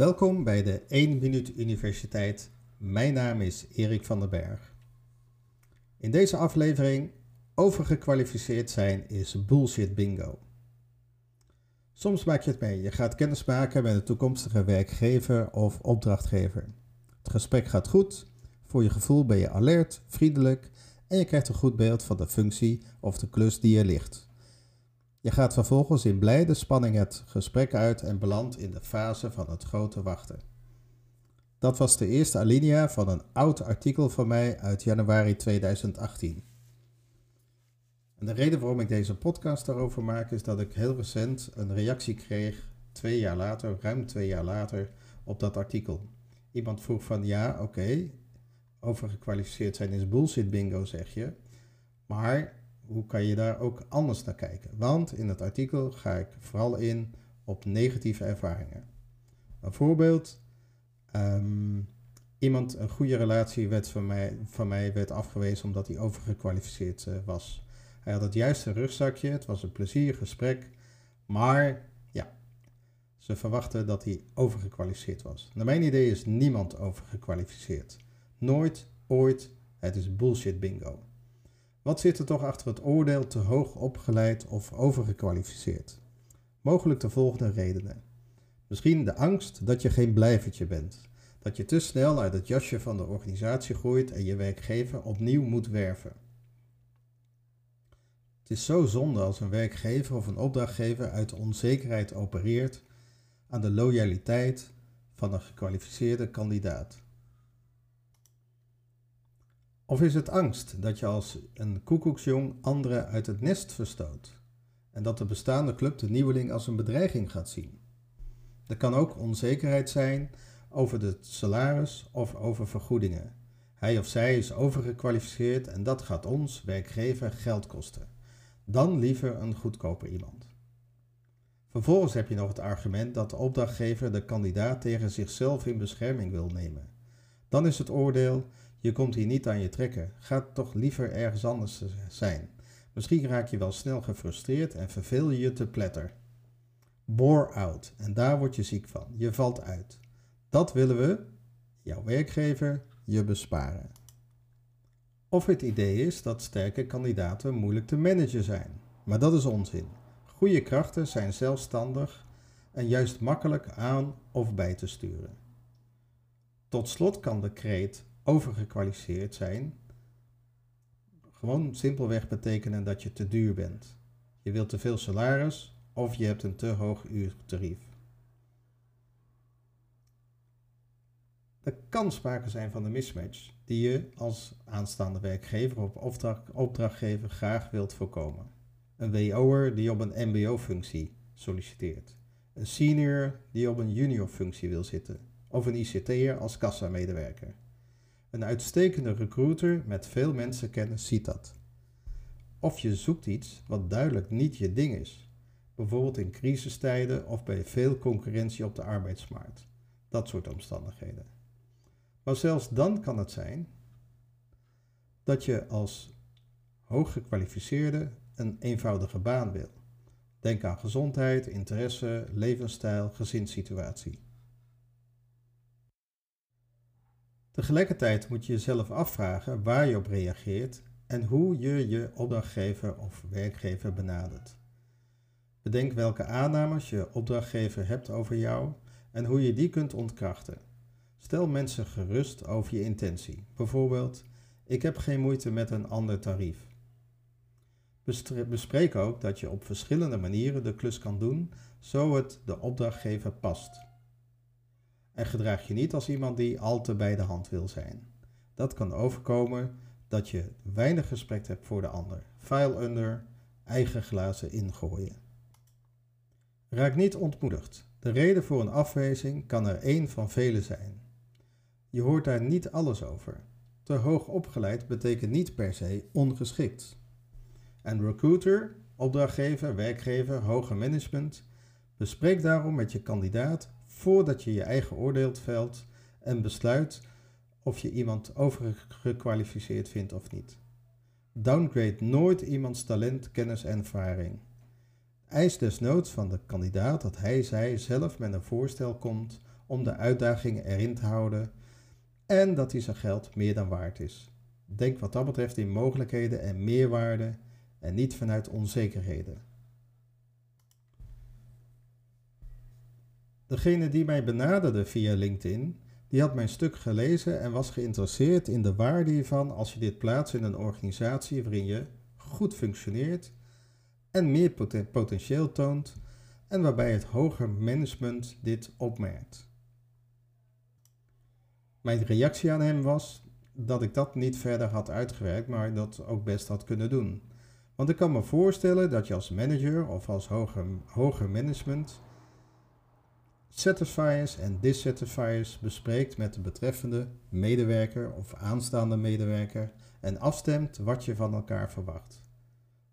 Welkom bij de 1 Minuut Universiteit. Mijn naam is Erik van der Berg. In deze aflevering overgekwalificeerd zijn is bullshit bingo. Soms maak je het mee. Je gaat kennis maken met een toekomstige werkgever of opdrachtgever. Het gesprek gaat goed. Voor je gevoel ben je alert, vriendelijk en je krijgt een goed beeld van de functie of de klus die er ligt. Je gaat vervolgens in blijde spanning het gesprek uit en belandt in de fase van het grote wachten. Dat was de eerste alinea van een oud artikel van mij uit januari 2018. En de reden waarom ik deze podcast daarover maak is dat ik heel recent een reactie kreeg, twee jaar later, ruim twee jaar later, op dat artikel. Iemand vroeg van ja, oké, overgekwalificeerd zijn is bullshit bingo zeg je, maar hoe kan je daar ook anders naar kijken? Want in het artikel ga ik vooral in op negatieve ervaringen. Een voorbeeld, um, iemand, een goede relatie werd van mij, van mij werd afgewezen omdat hij overgekwalificeerd uh, was. Hij had het juiste rugzakje, het was een plezierig gesprek, maar ja, ze verwachten dat hij overgekwalificeerd was. Naar mijn idee is niemand overgekwalificeerd. Nooit, ooit, het is bullshit bingo. Wat zit er toch achter het oordeel te hoog opgeleid of overgekwalificeerd? Mogelijk de volgende redenen. Misschien de angst dat je geen blijvertje bent. Dat je te snel uit het jasje van de organisatie groeit en je werkgever opnieuw moet werven. Het is zo zonde als een werkgever of een opdrachtgever uit de onzekerheid opereert aan de loyaliteit van een gekwalificeerde kandidaat. Of is het angst dat je als een koekoeksjong anderen uit het nest verstoot en dat de bestaande club de nieuweling als een bedreiging gaat zien? Er kan ook onzekerheid zijn over de salaris of over vergoedingen. Hij of zij is overgekwalificeerd en dat gaat ons, werkgever, geld kosten. Dan liever een goedkoper iemand. Vervolgens heb je nog het argument dat de opdrachtgever de kandidaat tegen zichzelf in bescherming wil nemen. Dan is het oordeel: je komt hier niet aan je trekken. Ga toch liever ergens anders zijn. Misschien raak je wel snel gefrustreerd en verveel je je te pletter. Bore out. En daar word je ziek van. Je valt uit. Dat willen we, jouw werkgever, je besparen. Of het idee is dat sterke kandidaten moeilijk te managen zijn. Maar dat is onzin. Goede krachten zijn zelfstandig en juist makkelijk aan of bij te sturen. Tot slot kan de kreet overgekwalificeerd zijn gewoon simpelweg betekenen dat je te duur bent. Je wilt te veel salaris of je hebt een te hoog uurtarief. Er kan zijn van een mismatch die je als aanstaande werkgever of opdracht, opdrachtgever graag wilt voorkomen. Een WO'er die op een MBO-functie solliciteert. Een senior die op een junior-functie wil zitten. Of een ICT'er als kassamedewerker. Een uitstekende recruiter met veel mensenkennis ziet dat. Of je zoekt iets wat duidelijk niet je ding is. Bijvoorbeeld in crisistijden of bij veel concurrentie op de arbeidsmarkt. Dat soort omstandigheden. Maar zelfs dan kan het zijn dat je als hooggekwalificeerde een eenvoudige baan wil. Denk aan gezondheid, interesse, levensstijl, gezinssituatie. Tegelijkertijd moet je jezelf afvragen waar je op reageert en hoe je je opdrachtgever of werkgever benadert. Bedenk welke aannames je opdrachtgever hebt over jou en hoe je die kunt ontkrachten. Stel mensen gerust over je intentie. Bijvoorbeeld, ik heb geen moeite met een ander tarief. Bespreek ook dat je op verschillende manieren de klus kan doen, zo het de opdrachtgever past. En gedraag je niet als iemand die al te bij de hand wil zijn. Dat kan overkomen dat je weinig respect hebt voor de ander. File under, eigen glazen ingooien. Raak niet ontmoedigd. De reden voor een afwijzing kan er één van vele zijn. Je hoort daar niet alles over. Te hoog opgeleid betekent niet per se ongeschikt. En recruiter, opdrachtgever, werkgever, hoger management, bespreek daarom met je kandidaat voordat je je eigen oordeel velt en besluit of je iemand overgekwalificeerd vindt of niet. Downgrade nooit iemands talent, kennis en ervaring. Eis desnoods van de kandidaat dat hij zij zelf met een voorstel komt om de uitdagingen erin te houden en dat hij zijn geld meer dan waard is. Denk wat dat betreft in mogelijkheden en meerwaarde en niet vanuit onzekerheden. Degene die mij benaderde via LinkedIn, die had mijn stuk gelezen en was geïnteresseerd in de waarde hiervan als je dit plaatst in een organisatie waarin je goed functioneert en meer potentieel toont en waarbij het hoger management dit opmerkt. Mijn reactie aan hem was dat ik dat niet verder had uitgewerkt, maar dat ook best had kunnen doen. Want ik kan me voorstellen dat je als manager of als hoger, hoger management satisfiers en dissatisfiers bespreekt met de betreffende medewerker of aanstaande medewerker en afstemt wat je van elkaar verwacht.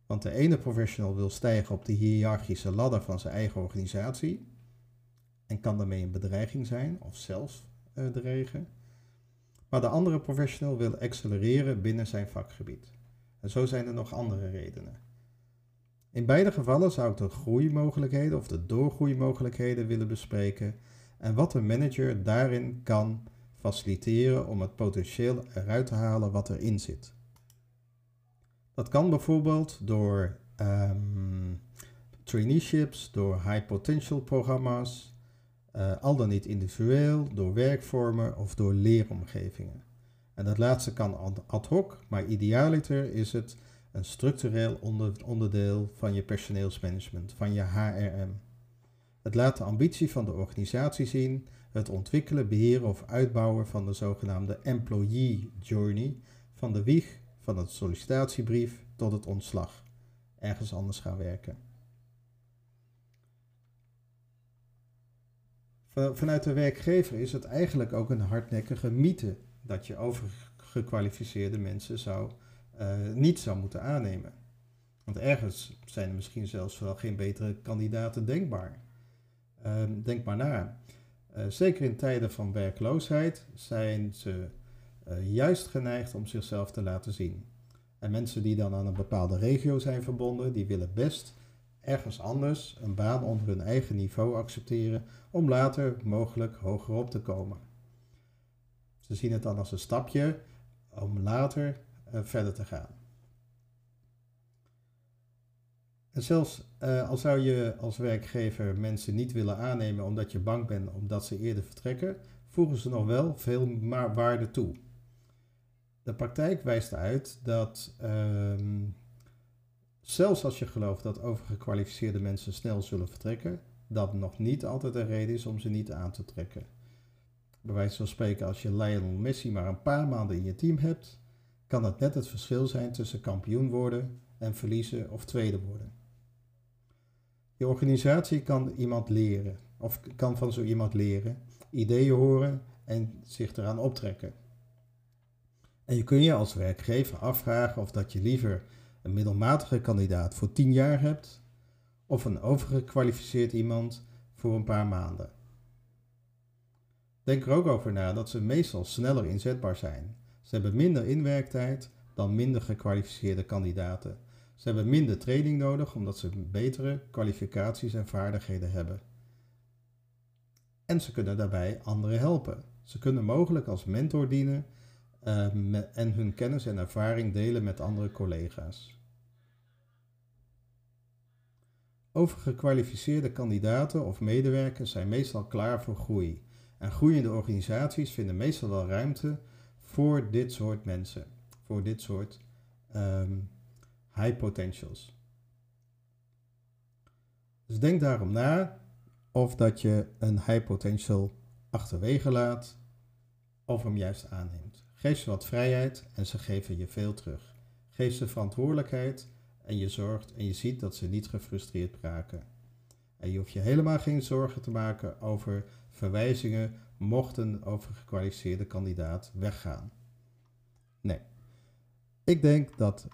Want de ene professional wil stijgen op de hiërarchische ladder van zijn eigen organisatie en kan daarmee een bedreiging zijn of zelfs uh, dreigen. Maar de andere professional wil accelereren binnen zijn vakgebied. En zo zijn er nog andere redenen. In beide gevallen zou ik de groeimogelijkheden of de doorgroeimogelijkheden willen bespreken en wat een manager daarin kan faciliteren om het potentieel eruit te halen wat erin zit. Dat kan bijvoorbeeld door um, traineeships, door high potential programma's, uh, al dan niet individueel, door werkvormen of door leeromgevingen. En dat laatste kan ad hoc, maar idealiter is het een structureel onderdeel van je personeelsmanagement, van je HRM. Het laat de ambitie van de organisatie zien, het ontwikkelen, beheren of uitbouwen van de zogenaamde employee journey, van de wieg van het sollicitatiebrief tot het ontslag, ergens anders gaan werken. Vanuit de werkgever is het eigenlijk ook een hardnekkige mythe dat je overgekwalificeerde mensen zou uh, niet zou moeten aannemen. Want ergens zijn er misschien zelfs wel geen betere kandidaten denkbaar. Uh, denk maar na. Uh, zeker in tijden van werkloosheid zijn ze uh, juist geneigd om zichzelf te laten zien. En mensen die dan aan een bepaalde regio zijn verbonden, die willen best ergens anders een baan onder hun eigen niveau accepteren om later mogelijk hoger op te komen. Ze zien het dan als een stapje om later verder te gaan. En zelfs uh, al zou je als werkgever mensen niet willen aannemen omdat je bang bent omdat ze eerder vertrekken, voegen ze nog wel veel maar waarde toe. De praktijk wijst uit dat uh, zelfs als je gelooft dat overgekwalificeerde mensen snel zullen vertrekken, dat nog niet altijd een reden is om ze niet aan te trekken. Bij wijze van spreken, als je Lionel Messi maar een paar maanden in je team hebt, kan dat net het verschil zijn tussen kampioen worden en verliezen of tweede worden. Je organisatie kan iemand leren, of kan van zo iemand leren, ideeën horen en zich eraan optrekken. En je kun je als werkgever afvragen of dat je liever een middelmatige kandidaat voor 10 jaar hebt of een overgekwalificeerd iemand voor een paar maanden. Denk er ook over na dat ze meestal sneller inzetbaar zijn ze hebben minder inwerktijd dan minder gekwalificeerde kandidaten. Ze hebben minder training nodig omdat ze betere kwalificaties en vaardigheden hebben. En ze kunnen daarbij anderen helpen. Ze kunnen mogelijk als mentor dienen uh, en hun kennis en ervaring delen met andere collega's. Overgekwalificeerde kandidaten of medewerkers zijn meestal klaar voor groei. En groeiende organisaties vinden meestal wel ruimte voor dit soort mensen, voor dit soort um, high potentials. Dus denk daarom na of dat je een high potential achterwege laat of hem juist aanneemt. Geef ze wat vrijheid en ze geven je veel terug. Geef ze verantwoordelijkheid en je zorgt en je ziet dat ze niet gefrustreerd raken. En je hoeft je helemaal geen zorgen te maken over verwijzingen mocht een overgekwalificeerde kandidaat weggaan. Nee. Ik denk dat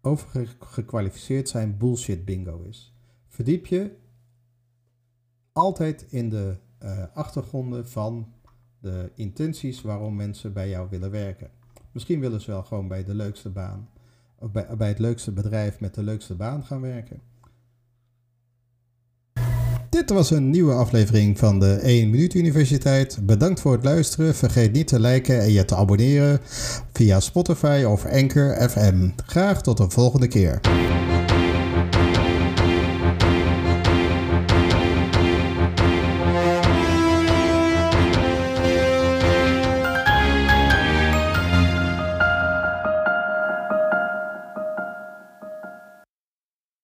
overgekwalificeerd zijn bullshit bingo is. Verdiep je altijd in de uh, achtergronden van de intenties waarom mensen bij jou willen werken. Misschien willen ze wel gewoon bij de leukste baan, of bij, bij het leukste bedrijf met de leukste baan gaan werken. Dit was een nieuwe aflevering van de 1 Minuut Universiteit. Bedankt voor het luisteren. Vergeet niet te liken en je te abonneren via Spotify of Anchor FM. Graag tot een volgende keer.